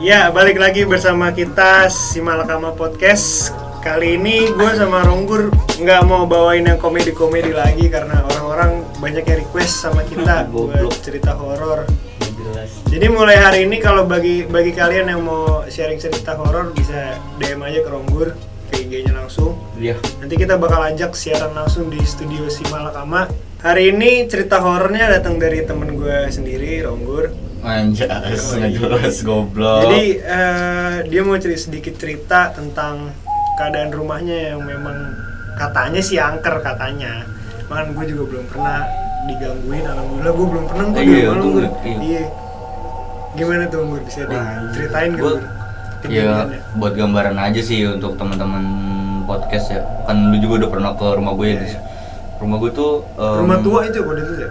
Ya, balik lagi bersama kita Simalakama Podcast. Kali ini gue sama Ronggur nggak mau bawain yang komedi-komedi lagi karena orang-orang banyak yang request sama kita buat cerita horor. Jadi mulai hari ini kalau bagi bagi kalian yang mau sharing cerita horor bisa DM aja ke Ronggur ke IG-nya langsung. iya Nanti kita bakal ajak siaran langsung di studio Simalakama. Hari ini cerita horornya datang dari temen gue sendiri, Ronggur. Anjas nggak iya. jelas goblok Jadi eh, dia mau cerita sedikit cerita tentang keadaan rumahnya yang memang katanya sih angker katanya. Makan gue juga belum pernah digangguin. Alhamdulillah gue belum pernah gue Iya, di rumah lu, iya. Iya. Gimana tuh Gur? Bisa diceritain gak gua- Gur? ya buat gambaran aja sih untuk teman-teman podcast ya kan lu juga udah pernah ke rumah gue ya Iya, iya. rumah gue tuh em, Rumah tua itu kode itu ya?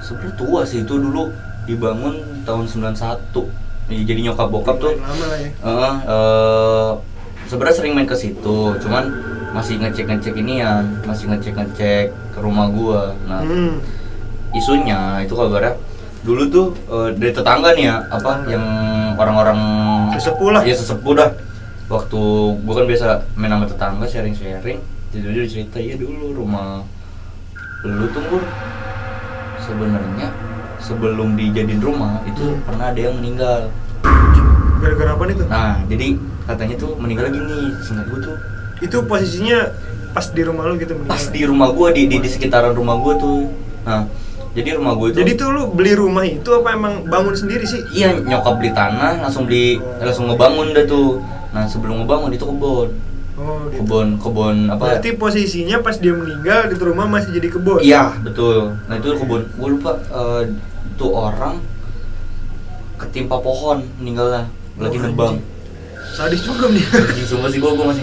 sebenarnya tua sih itu dulu dibangun tahun 91 Iya, jadi nyokap bokap tuh lama lah ya. eh, eh, sebenarnya sering main ke situ cuman masih ngecek ngecek ini ya masih ngecek ngecek ke rumah gua nah Hmm. isunya itu kabarnya dulu tuh eh, dari tetangga nih ya apa Tetangga. yang orang-orang Sesepuh lah. ya sesepuh dah waktu gua kan biasa main sama tetangga sharing-sharing jadi dia cerita iya dulu rumah lu tuh Bur, sebenarnya sebelum dijadiin rumah itu Hmm. pernah ada yang meninggal Gara-gara apa nih tuh? nah jadi katanya tuh meninggal gini singkat gua tuh Itu posisinya pas di rumah lu gitu meninggal. pas di rumah gua di, di di sekitaran rumah gua tuh nah jadi rumah gua itu Jadi tuh lu beli rumah itu apa emang bangun sendiri sih? Iya nyokap beli tanah langsung beli langsung ngebangun dah tuh. Nah sebelum ngebangun itu kebun, Oh gitu. kebun kebun apa? Berarti posisinya pas dia meninggal di rumah masih jadi kebun. Iya betul. Nah itu kebun. Gue lupa eh, tuh orang ketimpa pohon meninggal lah lagi nebang. Sadis juga nih. Sumpah sih gue gue masih.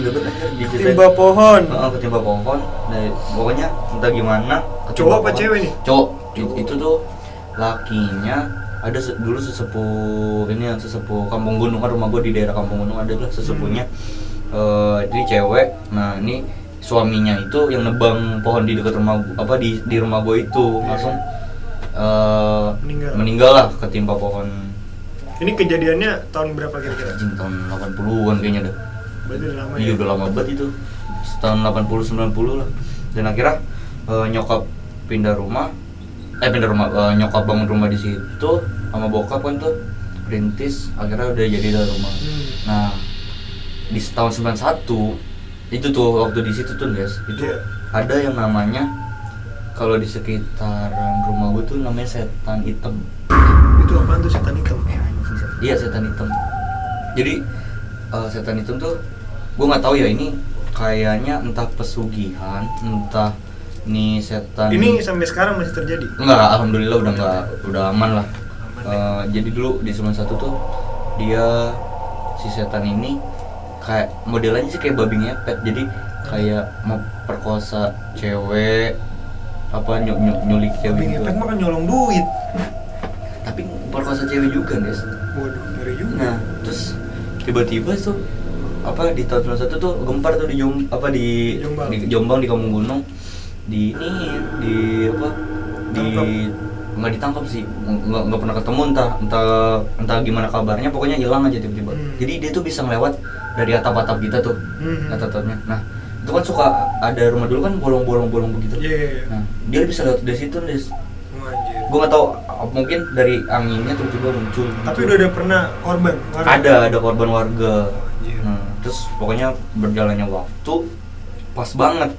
Timba pohon. Heeh, ketimpa pohon. Nah pokoknya entah gimana. ketimpa Cowok apa pohon. cewek nih? Cowok. Itu, itu tuh lakinya ada se- dulu sesepuh ini yang sesepuh Kampung Gunung kan rumah gue di daerah Kampung Gunung ada lah sesepuhnya Eh, ini cewek nah ini suaminya itu yang nebang pohon di dekat rumah gua- apa di di rumah gue itu langsung eh, Meninggal. meninggal lah ketimpa pohon Ini kejadiannya tahun berapa kira-kira? anjing tahun 80-an kayaknya dah Berarti udah lama Iya ya. udah lama banget itu tahun 80 90 lah. Dan akhirnya eh, nyokap pindah rumah eh pindah rumah eh, nyokap bangun rumah di situ sama bokap kan tuh rintis akhirnya udah jadi dah rumah. Hmm. Nah, di tahun 91 itu tuh waktu di situ tuh guys, itu Iya. ada yang namanya kalau di sekitaran rumah gue tuh namanya setan hitam. Itu apaan tuh setan hitam? Eh, Iya setan hitam. Jadi eh, setan hitam tuh gue nggak tahu ya ini kayaknya entah pesugihan, entah nih setan. Ini sampai sekarang masih terjadi. Enggak, alhamdulillah udah nggak udah aman lah. Aman ya. Eh, jadi dulu di satu tuh dia si setan ini kayak modelannya sih kayak babi ngepet. Jadi kayak mau perkosa cewek apa nyuk nyuk nyulik cewek Babi gitu. ngepet mah kan nyolong duit. Tapi perkosa cewek juga, guys. Waduh, ngeri juga. Nah, terus tiba-tiba tuh apa di tahun 91 tuh gempar tuh di Jom, apa di Jombang. di Jombang di Kampung Gunung di ini di apa di nggak ditangkap sih nggak nggak pernah ketemu entah entah entah gimana kabarnya pokoknya hilang aja tiba-tiba Hmm. jadi dia tuh bisa melewat dari atap-atap kita tuh Hmm. atap-atapnya nah itu kan suka ada rumah dulu kan bolong-bolong-bolong begitu Iya, iya, iya. nah dia bisa lewat dari situ des Oh, gue nggak tahu mungkin dari anginnya tiba-tiba muncul Tapi gitu. udah ada pernah korban? Warga? ada ada korban warga Anjir. nah, terus pokoknya berjalannya waktu pas banget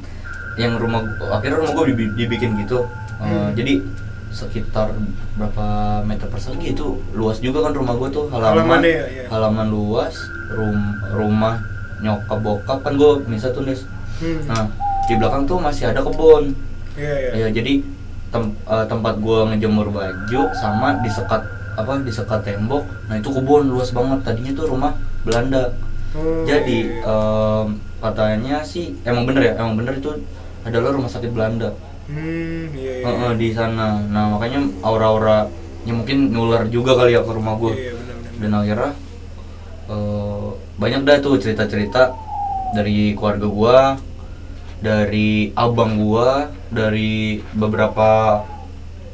yang rumah akhirnya rumah gue dibikin gitu Eh, Hmm. jadi sekitar berapa meter persegi itu luas juga kan rumah gue tuh halaman Halamannya ya, iya. halaman luas rum, rumah nyokap bokap kan gue misal tuh Nis. Hmm. nah di belakang tuh masih ada kebun Iya, iya. ya jadi tem- eh, tempat gua ngejemur baju sama di sekat apa di sekat tembok nah itu kebun luas banget tadinya tuh rumah Belanda Oh, jadi em, katanya sih emang bener ya emang bener itu adalah rumah sakit Belanda Hmm, iya, iya. Eh, eh, di sana nah makanya aura-aura ya mungkin nular juga kali ya ke rumah Iya, iya, benar-benar. dan akhirnya eh, banyak dah tuh cerita-cerita dari keluarga gua dari abang gua dari beberapa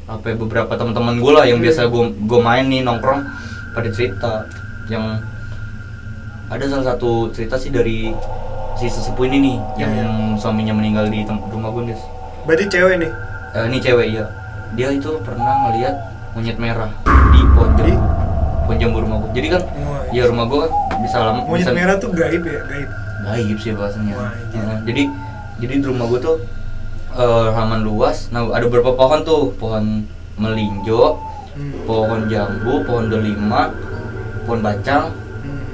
apa ya, beberapa teman-teman gue lah yang Hmm. biasa gue gue main nih nongkrong pada cerita yang ada salah satu cerita sih dari si sesepuh ini nih Iya, yang iya. suaminya meninggal di rumah gue guys Berarti cewek nih. Eh, ini cewek ya dia itu pernah ngelihat monyet merah di pohon Di? jambu rumah gue jadi kan Wah, ya rumah gue bisa lama Monyet bisa merah tuh gaib ya, gaib. gaib sih bahasanya. Wah, jadi jadi di rumah gue tuh eh, halaman luas. Nah ada beberapa pohon tuh. Pohon melinjo Hmm. pohon jambu pohon delima pohon bacang Hmm.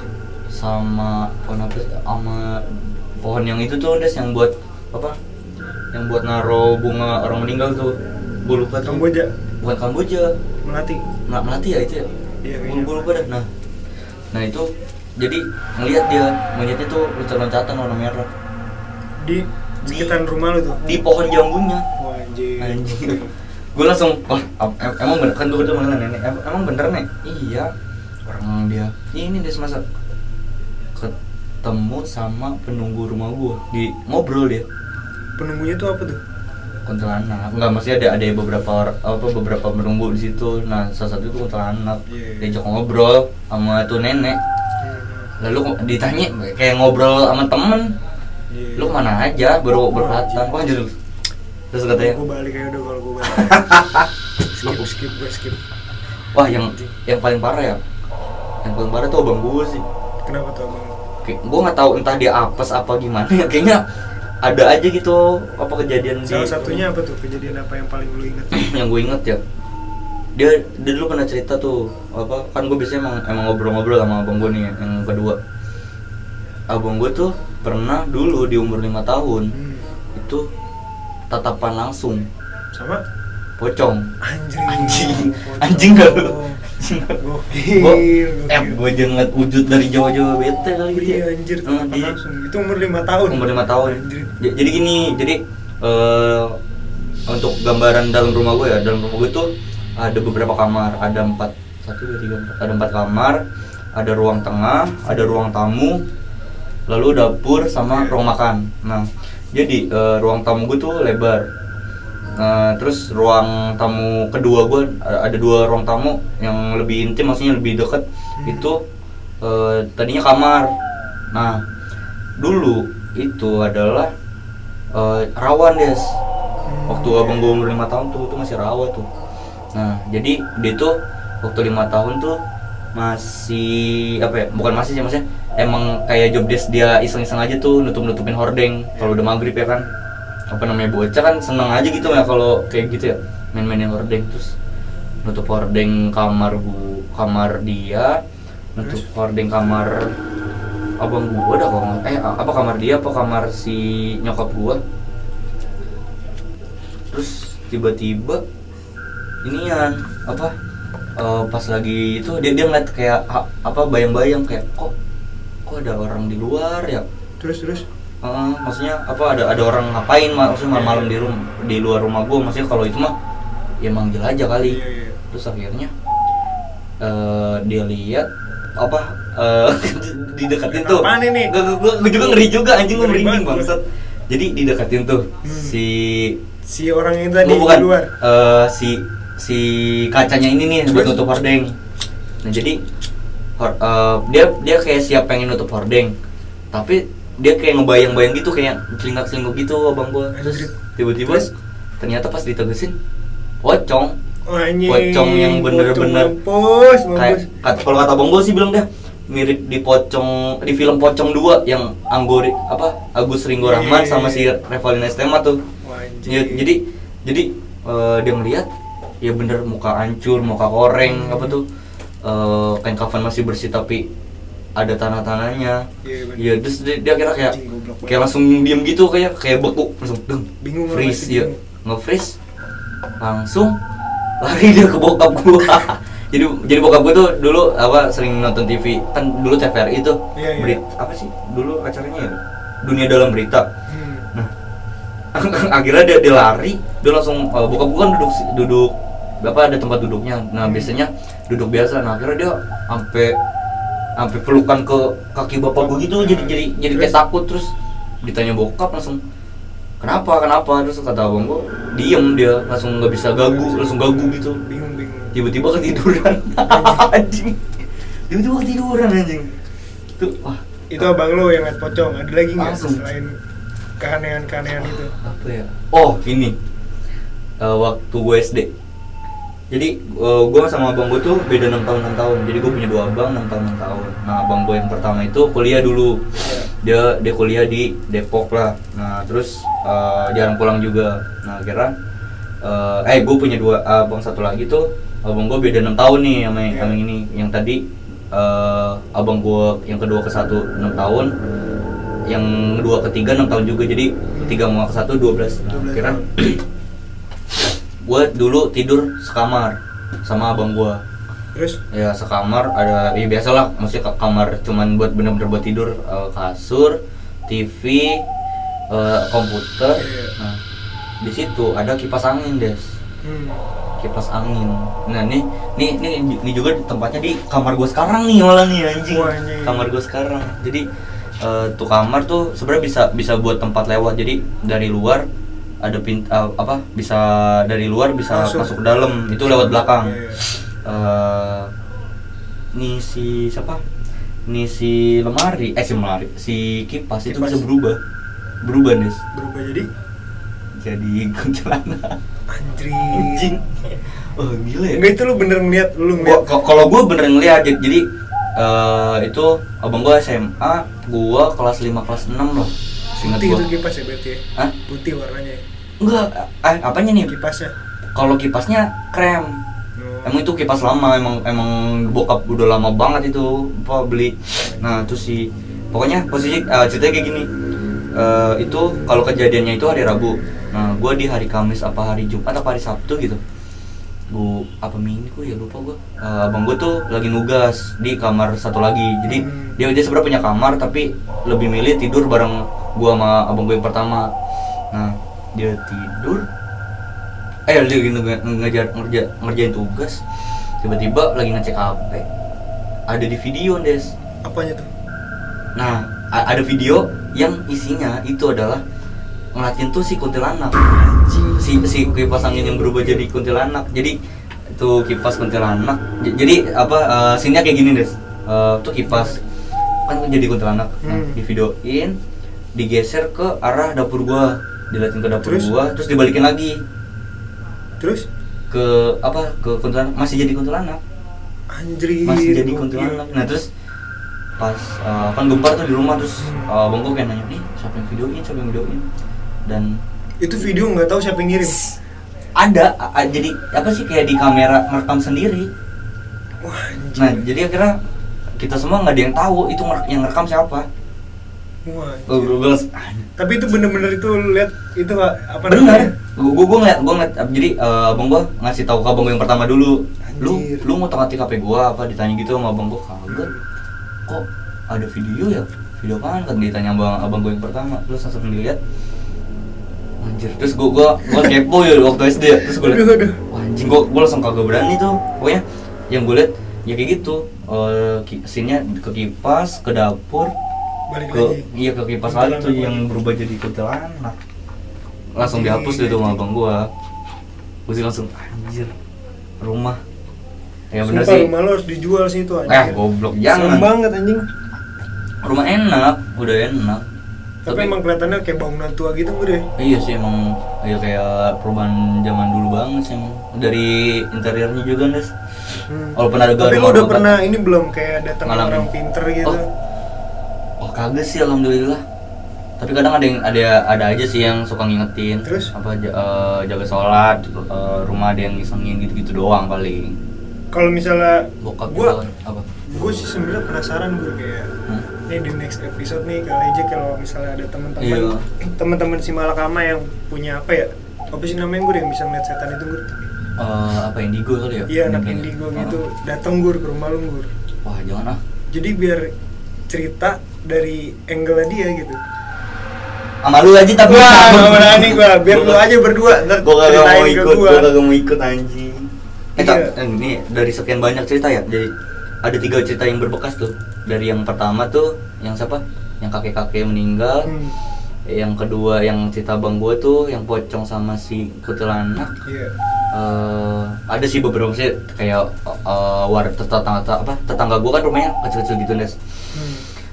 sama pohon apa sama pohon yang itu tuh des yang buat apa? Yang buat naro bunga orang meninggal tuh. Gue lupa tuh. Kamboja, bukan Kamboja. Melati. Mel- melati ya itu ya? Iya gue lupa dah. Nah nah itu jadi ngelihat dia monyetnya tuh loncat-loncatan warna merah. Di sekitaran rumah lu tuh. di pohon jambunya Wah, anjir. anjing. Gue langsung wah em- em- emang bener? Kan gue ketemu dengan nenek. Em- emang bener nek? Iya. Orang dia ini dia semasa ketemu sama penunggu rumah gue di ngobrol dia. Penunggunya tuh apa tuh? Kuntilanak nggak masih ada ada beberapa apa beberapa penunggu di situ nah salah satu itu kuntilanak Iya. diajak ngobrol sama tuh nenek Hmm. lalu kok ditanya kayak ngobrol sama temen Iya. lu ke mana aja baru anjing. wah anjir terus katanya Gue balik aja udah kalau gue balik. skip, skip, gue skip. Wah yang yang paling parah ya Yang paling parah tuh abang gue sih Kenapa tuh abang? Kayak, Gue gak tahu entah dia apes apa gimana ya Kayaknya ada aja gitu apa kejadian Salah di satunya apa tuh? Kejadian apa yang paling lu inget? yang gue inget ya dia dia dulu pernah cerita tuh apa kan gue biasanya emang emang ngobrol-ngobrol sama abang gue nih yang kedua abang gue tuh pernah dulu di umur lima tahun Hmm. itu tatapan langsung Sama? pocong Anjing. anjing anjing gak gokil. eh gue jangan wujud dari jawa-jawa bete kali gitu Iya ya anjir, Eh, tatapan jadi- langsung. Itu umur 5 tahun. umur lima tahun Anjir. Jadi gini jadi eh untuk gambaran dalam rumah gue ya dalam rumah gue tuh ada beberapa kamar ada empat satu dua tiga empat ada empat kamar ada ruang tengah ada ruang tamu lalu dapur sama ruang makan nah jadi eh, ruang tamu gue tuh lebar Nah, terus ruang tamu kedua gue ada dua ruang tamu yang lebih intim maksudnya lebih dekat Hmm. itu eh, tadinya kamar. Nah dulu itu adalah eh, rawan des. Waktu abang gue umur lima tahun tuh itu masih rawa tuh. Nah jadi dia tuh waktu lima tahun tuh masih apa ya bukan masih sih maksudnya emang kayak job desk dia iseng-iseng aja tuh nutup nutupin hordeng kalau udah maghrib ya kan apa namanya bocah kan seneng aja gitu ya kalau kayak gitu ya. Main-mainin hordeng terus nutup hordeng kamar bu kamar dia nutup hordeng kamar abang gua dah kalau nggak- eh apa kamar dia apa kamar si nyokap gua. Terus tiba-tiba inian apa eh, pas lagi itu dia dia ngeliat kayak ha- apa bayang-bayang kayak kok kok ada orang di luar ya? Terus terus. Eh, maksudnya apa ada ada orang ngapain ma- maksudnya malam-malam di rum di luar rumah gua maksudnya kalau itu mah ya manggil aja kali Iya, iya. terus akhirnya eh dia lihat apa eh dideketin tuh Apaan ini? Gua juga ngeri juga anjing Ngeri merinding banget. bangsat jadi dideketin tuh Hmm. si Si orang yang tadi bukan di luar. eh, si si kacanya ini nih buat Terus? nutup hordeng nah jadi hor- eh, dia dia kayak siap pengen nutup hordeng tapi dia kayak ngebayang-bayang gitu kayak selingkuh-selingkuh gitu abang gua terus tiba-tiba ternyata pas ditegesin pocong anjing. Pocong yang bener-bener kayak kata, kalau kata bang gua sih bilang dah mirip di pocong di film pocong 2 yang Anggori apa Agus Ringgo Rahman Iya. sama si Revalina Estema tuh. Ya, jadi jadi eh, dia melihat ya bener muka hancur muka koreng Hmm. apa tuh eh, kain kafan masih bersih tapi ada tanah-tanahnya. Iya, bener. ya terus dia, dia kira kayak kayak langsung diem gitu kayak kayak beku langsung deng Bingung freeze ya nge-freeze langsung lari dia ke bokap gua. Jadi jadi bokap gua tuh dulu apa sering nonton TV kan dulu TVRI itu Iya, iya. berit apa sih dulu acaranya ya? Dunia dalam berita. Hmm. nah akhirnya dia, dia lari dia langsung uh, bokap gua kan duduk duduk apa ada tempat duduknya. Nah Hmm. biasanya duduk biasa. Nah akhirnya dia sampai sampai pelukan ke kaki bapak gua gitu jadi jadi jadi kayak takut. Terus ditanya bokap langsung kenapa kenapa? Terus kata abang gua diem dia langsung nggak bisa gagu langsung gagu gitu. Bingung, bingung. tiba-tiba ketiduran. Anjing. Tiba-tiba ketiduran anjing. Tuh wah. Itu abang lo yang liat pocong. Ada lagi nggak selain keanehan-keanehan itu? Apa ya? Oh ini. Eh, waktu gue SD jadi eh, gue sama abang gue tuh beda enam tahun enam tahun. Jadi gue punya dua abang enam tahun enam tahun. Nah abang gue yang pertama itu kuliah dulu. Iya. dia dia kuliah di Depok lah. Nah terus eh, jarang pulang juga. Nah kira eh gue punya dua abang satu lagi tuh abang gue beda enam tahun nih sama yang, Iya. sama yang ini. Yang tadi eh, abang gue yang kedua ke satu enam tahun. Yang kedua ketiga enam tahun juga. Jadi ketiga sama ke satu dua belas. Nah, 12 kira. Gue dulu tidur sekamar sama abang gue terus? Ya sekamar ada ya biasalah maksudnya ke kamar cuman buat bener-bener buat tidur eh, kasur TV eh, komputer. Iya. nah di situ ada kipas angin des. Hmm. kipas angin. Nah nih nih nih ini juga tempatnya di kamar gue sekarang nih malah nih anjing. Wah, anjing. kamar gue sekarang. Jadi eh, tuh kamar tuh sebenarnya bisa bisa buat tempat lewat. Jadi dari luar ada pint eh, apa bisa dari luar bisa Masuk. masuk, ke dalam. Itu lewat belakang. Iya, iya. eh nih si siapa? Nih si lemari. Eh si lemari si kipas, itu Kipas. bisa berubah. Berubah nih berubah jadi? Jadi kuntilanak. Anjir. Anjing. Oh gila ya. Enggak itu lu bener ngeliat lu ngeliat. Kalau gue bener ngeliat jadi, eh, itu abang gue SMA gue kelas 5 kelas 6 loh Seingat putih gue itu kipas ya berarti ya? Hah? putih warnanya. Ya? enggak eh apanya nih? Kipasnya. Kalau kipasnya krem. Oh. emang itu kipas lama emang emang bokap udah lama banget itu apa beli. Nah terus si pokoknya posisi eh, ceritanya kayak gini. Eh, itu kalau kejadiannya itu hari Rabu. Nah gue di hari Kamis apa hari Jumat apa hari Sabtu gitu. Bu apa minggu ya? Lupa gue abang gue tuh lagi nugas di kamar satu lagi. Jadi Hmm. dia dia sebenarnya punya kamar tapi lebih milih tidur bareng gue sama abang gue yang pertama. Nah dia tidur. Eh dia lagi nge- ngejar ngerja, ngerjain tugas. Tiba-tiba lagi ngecek HP ada di video des. Apanya tuh? Nah ada video yang isinya itu adalah ngeliatin tuh si kuntilanak. Si si kipas angin yang berubah jadi kuntilanak. Jadi itu kipas kuntilanak. Jadi apa uh, scene-nya kayak gini des. Eh, tuh kipas. Kan jadi kuntilanak. Nah, Hmm. di videoin digeser ke arah dapur gua. Diliatin ke dapur Terus? gua terus dibalikin lagi. Terus? Ke apa? Ke kuntilanak. Masih jadi kuntilanak. Anjir. Masih jadi kuntilanak. Nah terus pas uh, kan gempar tuh di rumah terus uh, bang gue kayak nanya nih siapa yang videoin siapa yang videoin dan itu video nggak tahu siapa yang ngirim? Ada a- jadi apa sih kayak di kamera merekam sendiri. Wah anjir. nah jadi akhirnya kita semua nggak ada yang tahu itu yang rekam siapa wah anjir. gue tapi itu bener-bener itu lu lihat itu apa bener. namanya? Gue gue ngeliat gue ngeliat jadi uh, abang gue ngasih tahu ke abang gue yang pertama dulu. Lu Anjir. lu mau tengah HP gue apa? Ditanya gitu sama abang gue kagak. Kok ada video ya? Video apaan? Kan ditanya abang abang gue yang pertama. Terus langsung dilihat. Anjir. Terus gue gue gue kepo ya waktu SD ya. terus gue liat wah anjing gue gue langsung kagak berani tuh. Pokoknya yang gue liat ya kayak gitu. Eh ki- scene-nya ke kipas ke dapur balik ke lagi. iya ke kipas lagi tuh yang berubah jadi kuntilanak. Langsung dihapus tuh sama abang gua. Gua sih langsung anjir rumah. Ya bener Sumpah sih. rumah lo harus dijual sih itu eh anjir goblok Serem jangan. banget anjing. Rumah enak udah enak. Tapi, emang kelihatannya kayak bangunan tua gitu gue deh iya sih emang iya kayak perubahan zaman dulu banget sih emang. Dari interiornya juga Nes Hmm. walaupun ada tapi lo udah pernah ini belum kayak datang orang pinter gitu? Oh. Kagak sih alhamdulillah tapi kadang ada yang ada ada aja sih yang suka ngingetin Terus? apa eh, jaga sholat eh, rumah ada yang ngisengin gitu gitu doang paling kalau misalnya bokap gue juga apa gue sih sebenarnya penasaran gue kayak Hmm? ini di next episode nih kali aja kalau misalnya ada teman-teman Iya. teman-teman si Malakama yang punya apa ya apa sih namanya gue yang bisa ngeliat setan itu gue Eh, apa indigo kali ya iya anak Mungkin. indigo Ah. gitu dateng gur ke rumah lu gur wah jangan ah jadi biar cerita dari angle dia gitu. Sama lu aja tapi wah gak berani gue biar Gua lu aja berdua ntar gua ceritain mau ikut gua. gua kagak mau ikut anjing. Eh Iya. eh, ini dari sekian banyak cerita ya? Jadi ada tiga cerita yang berbekas tuh. Dari yang pertama tuh yang siapa? Yang kakek kakek meninggal. Hmm, yang kedua yang cerita bang gue tuh yang pocong sama si kuntilanak iya. Eh ada sih beberapa sih kayak uh, war tetangga apa tetangga gue kan rumahnya kecil-kecil gitu nes. Hmm.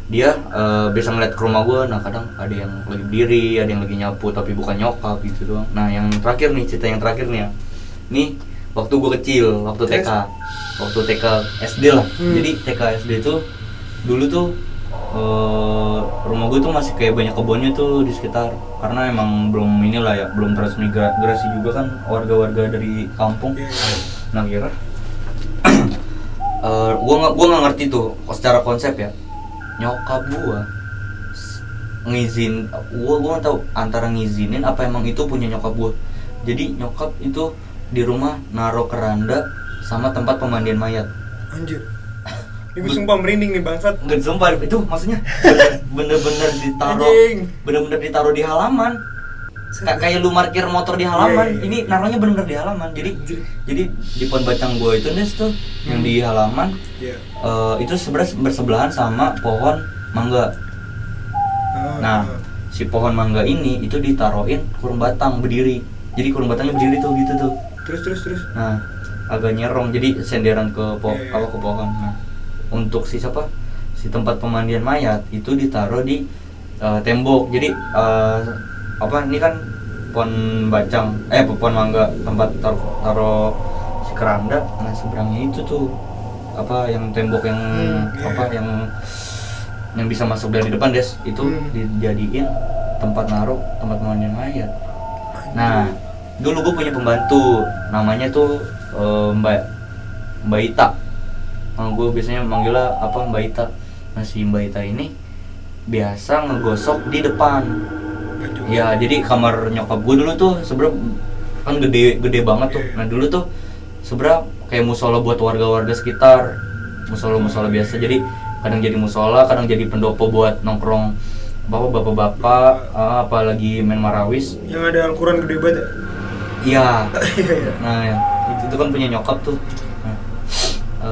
Dia eh, bisa ngeliat ke rumah gue nah kadang ada yang lagi berdiri ada yang lagi nyapu tapi bukan nyokap gitu doang. Nah yang terakhir nih cerita yang terakhir nih ya. Nih waktu gue kecil waktu TK waktu TK SD lah. Hmm. jadi TK SD tuh dulu tuh eh, rumah gue tuh masih kayak banyak kebunnya tuh di sekitar. Karena emang belum inilah ya belum transmigrasi juga kan warga-warga dari kampung. Iya, iya. nah kira gua nggak gua nggak ngerti tuh secara konsep ya nyokap gua ngizin gua gua nggak tahu antara ngizinin apa emang itu punya nyokap gua jadi nyokap itu di rumah naro keranda sama tempat pemandian mayat Anjir. Gue sumpah merinding nih bangsat. nggak sumpah itu maksudnya bener-bener ditaruh bener-bener ditaruh di halaman Ka- kayak lu parkir motor di halaman Iya, iya. ini naruhnya bener-bener di halaman jadi jadi di pohon bacang gua itu nes tuh yang Hmm. di halaman Iya. eh, itu sebenarnya bersebelahan sama pohon mangga Ah, nah ah. si pohon mangga ini itu ditaruhin kurung batang berdiri jadi kurung batangnya berdiri tuh gitu tuh Terus terus terus. nah agak nyerong jadi senderan ke po Iya, iya. apa ke pohon nah untuk si siapa si tempat pemandian mayat itu ditaruh di eh, tembok jadi eh, apa ini kan pohon bacang eh pohon mangga tempat taruh taruh si keranda nah seberangnya itu tuh apa yang tembok yang Hmm, iya, apa iya. yang yang bisa masuk dari depan des itu Hmm. dijadiin tempat naruh tempat pemandian mayat Nah, dulu gue punya pembantu, namanya tuh eh, Mbak Mbak Ita. Nah, gue biasanya manggilnya apa Mbak Ita. Nah, si Mbak Ita ini biasa ngegosok di depan. Ya, jadi kamar nyokap gue dulu tuh sebenernya kan gede gede banget tuh. Nah, dulu tuh sebenernya kayak musola buat warga-warga sekitar. Musola-musola biasa. Jadi kadang jadi musola, kadang jadi pendopo buat nongkrong bapak bapak-bapak ah, apalagi main marawis Yang ada Al-Quran gede banget ya? Iya. Iya. Nah, ya, itu, itu kan punya nyokap tuh. Nah,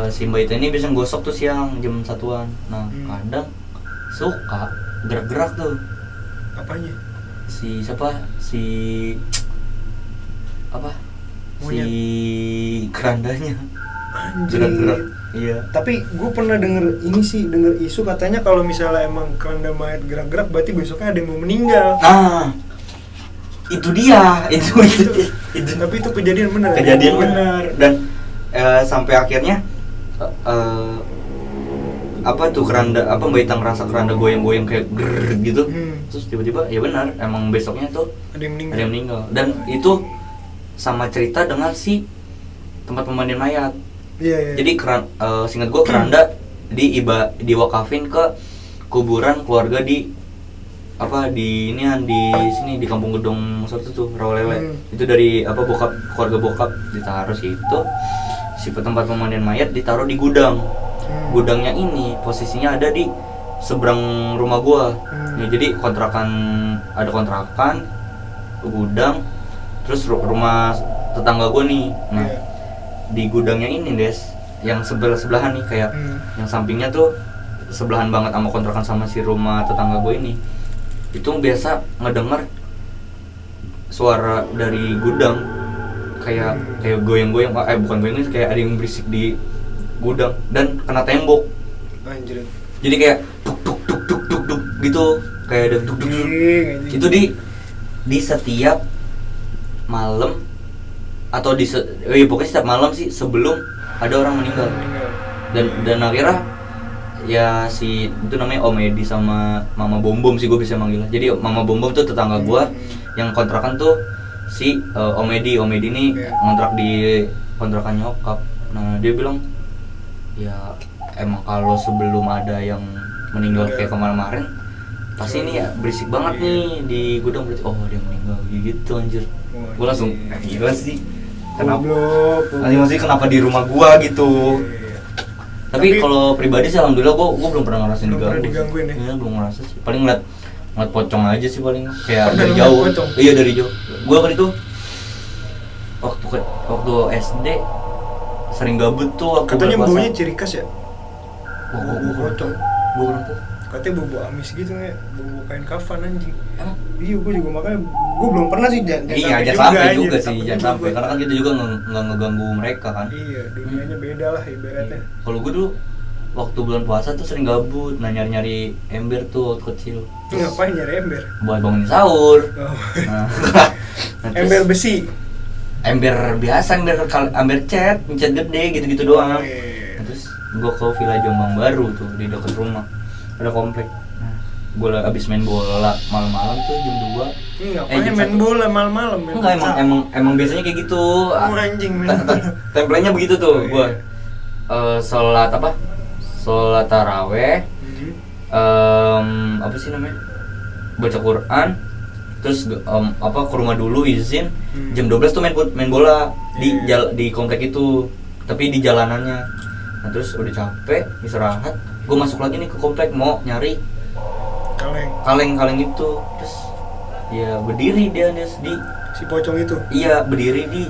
eh, si Mbak Ita ini bisa gosok tuh siang jam satuan. Nah, Hmm. kadang suka gerak-gerak tuh Apanya? Si siapa si apa si kerandanya gerak-gerak iya Tapi gue pernah denger ini sih, denger isu katanya kalau misalnya emang keranda mayat gerak-gerak berarti besoknya ada yang mau meninggal. nah itu dia itu itu, itu. Tapi itu kejadian bener. ya? kejadian bener dan eh, sampai akhirnya eh, apa tuh keranda apa mbak Ita ngerasa keranda goyang-goyang kayak ger gitu Hmm. terus tiba-tiba ya benar emang besoknya tuh Ada yang meninggal. ada yang meninggal dan itu sama cerita dengan si tempat pemandian mayat Iya iya. jadi keran eh, singkat gue keranda di iba diwakafin ke kuburan keluarga di apa di ini di sini di kampung gedong satu tuh rawalele Hmm. itu dari apa bokap keluarga bokap ditaruh situ si tempat pemandian mayat ditaruh di gudang. Gudangnya ini posisinya ada di seberang rumah gua Hmm. ya, jadi kontrakan ada kontrakan gudang terus ru- rumah tetangga gua nih nah Iya. di gudangnya ini des yang sebelah sebelahan nih kayak Hmm. yang sampingnya tuh sebelahan banget sama kontrakan sama si rumah tetangga gue ini itu biasa ngedenger suara dari gudang kayak kayak goyang-goyang eh bukan goyang kayak ada yang berisik di gudang dan kena tembok. Anjir. jadi kayak tuk tuk tuk tuk tuk tuk gitu. Kayak ada tuk tuk tuk. Itu di di setiap malam atau di se, eh, pokoknya setiap malam sih sebelum ada orang meninggal. Dan dan akhirnya ya si itu namanya Om Edi sama Mama Bom Bom sih gue bisa manggilnya. Jadi Mama Bom Bom tuh tetangga gue yang kontrakan tuh si eh, Om Edi. Om Edi ini Iya. ngontrak di kontrakan nyokap. Nah dia bilang ya emang kalau sebelum ada yang meninggal kayak kemarin-kemarin pasti ini ya berisik banget Iya. nih di gudang berarti oh dia meninggal gitu anjir gue langsung eh, gila sih kenapa. Nanti maksudnya kenapa di rumah gua gitu Iya. tapi, Tapi- kalau pribadi sih alhamdulillah gua, gua belum pernah ngerasain Belum diganggu. digangguin ya? Iya, belum ngerasa sih. Paling ngeliat ngeliat pocong aja sih paling kayak Pernah dari jauh. pocong? Iya dari jauh. Gua kan itu waktu ke, waktu SD sering gabut tuh aku Katanya baunya ciri khas ya? Bau pocong. gua kurang tuh. Katanya bau amis gitu nggak? Bau kain kafan anjing. Emang? Iya, gue juga makanya gue belum pernah sih jangan iya, jangan sampai anjir. juga sih, jangan juga. sampai karena kan kita juga nggak ngeganggu mereka kan. Iya, dunianya beda lah ibaratnya. Kalau gua dulu waktu bulan puasa tuh sering gabut nah nyari nyari ember tuh waktu kecil Terus ngapain nyari ember buat bangunin sahur oh. nah, nah, ember besi ember biasa ember kal- ember cat cat gede gitu gitu doang Oh, iya, terus gua ke Villa Jombang Baru tuh di dekat rumah ada komplek gua abis main bola malam-malam tuh jam 2 Ini Eh, jam main bola malam-malam Enggak emang emang emang biasanya kayak gitu. Oh, anjing, main. Templenya begitu Oh, tuh iya. gua. Eh salat apa? Salat taraweh, Mhm. em, apa sih namanya? Baca Quran, terus em, apa ke rumah dulu izin. Hmm. jam 12 tuh main main bola. Di Iya. jal- di komplek itu. Tapi di jalanannya. Nah terus udah capek istirahat. Gue masuk lagi nih ke komplek mau nyari kaleng. kaleng kaleng itu terus ya berdiri dia Nes, di si pocong itu? Iya berdiri di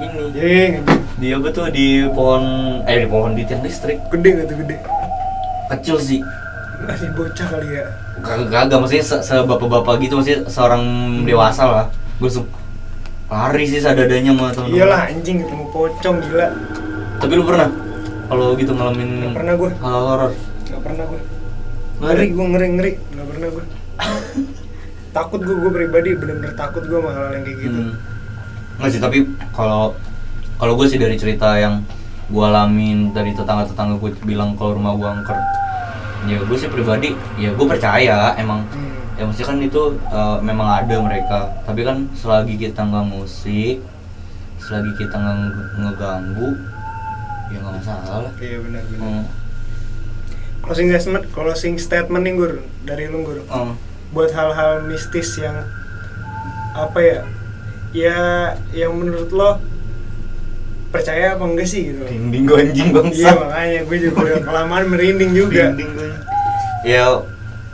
ini. Jeng. Di apa tuh? Di pohon eh di pohon di tiang listrik. Gede gak tuh gede? Kecil sih masih bocah kali ya? Kagak kagak maksudnya se, bapak-bapak gitu maksudnya seorang dewasa lah. Gue langsung lari sih sadadanya sama temen iyalah anjing ketemu pocong gila. Tapi lu pernah? Kalau gitu ngalamin Nggak pernah gua. hal horor? Nggak pernah gue Ngeri. gue ngeri ngeri. Nggak pernah gue takut gue gue pribadi bener-bener takut gue sama hal yang kayak gitu. Hmm. Nggak sih, tapi kalau kalau gue sih dari cerita yang gue alamin dari tetangga-tetangga gue bilang kalau rumah gue angker ya gue sih pribadi ya gue percaya emang Hmm. ya mesti kan itu eh, memang ada mereka tapi kan selagi kita nggak musik selagi kita nggak nge- ngeganggu ya nggak masalah iya benar benar Hmm. closing statement closing statement nih gur dari lu gur Hmm. buat hal-hal mistis yang apa ya ya yang menurut lo percaya apa enggak sih gitu. Dinding gue anjing iya bangsa makanya gue juga udah kelamaan merinding juga. Dinding gue. ya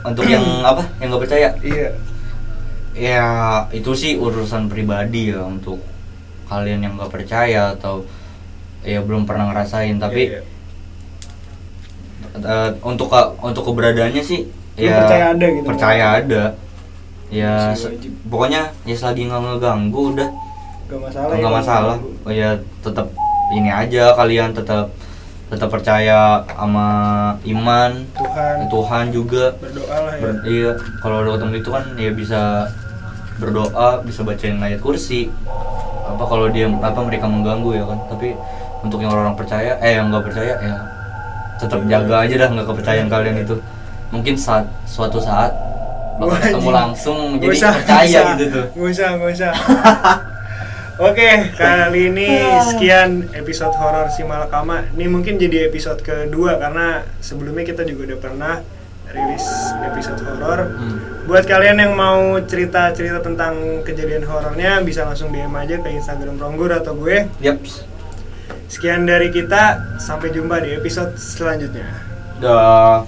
untuk yang apa? Yang nggak percaya? Iya. Ya itu sih urusan pribadi ya untuk kalian yang nggak percaya atau ya belum pernah ngerasain. Tapi Iya, eh, untuk ke- untuk keberadaannya sih Lu ya percaya ada gitu? percaya ada. Ya pokoknya ya selagi nggak ngeganggu udah nggak masalah nggak ya, masalah. Oh, ya tetap ini aja kalian tetap tetap percaya sama iman Tuhan. Tuhan juga. Berdoa lah ya. Ber- iya kalau udah ketemu itu kan ya bisa berdoa bisa bacain ayat kursi. Apa kalau dia apa mereka mengganggu ya kan. Tapi untuk yang orang-orang percaya eh yang nggak percaya ya tetap jaga aja dah nggak kepercayaan kalian itu. Mungkin saat suatu saat bakal ketemu langsung jadi usah, percaya usah. gitu tuh. Nggak usah, nggak usah. Oke, kali ini sekian episode horor si Malakama. Ini mungkin jadi episode kedua karena sebelumnya kita juga udah pernah rilis episode horor. Hmm. Buat kalian yang mau cerita-cerita tentang kejadian horornya bisa langsung DM aja ke Instagram Ronggur atau gue. Yaps. Sekian dari kita, sampai jumpa di episode selanjutnya. Dah.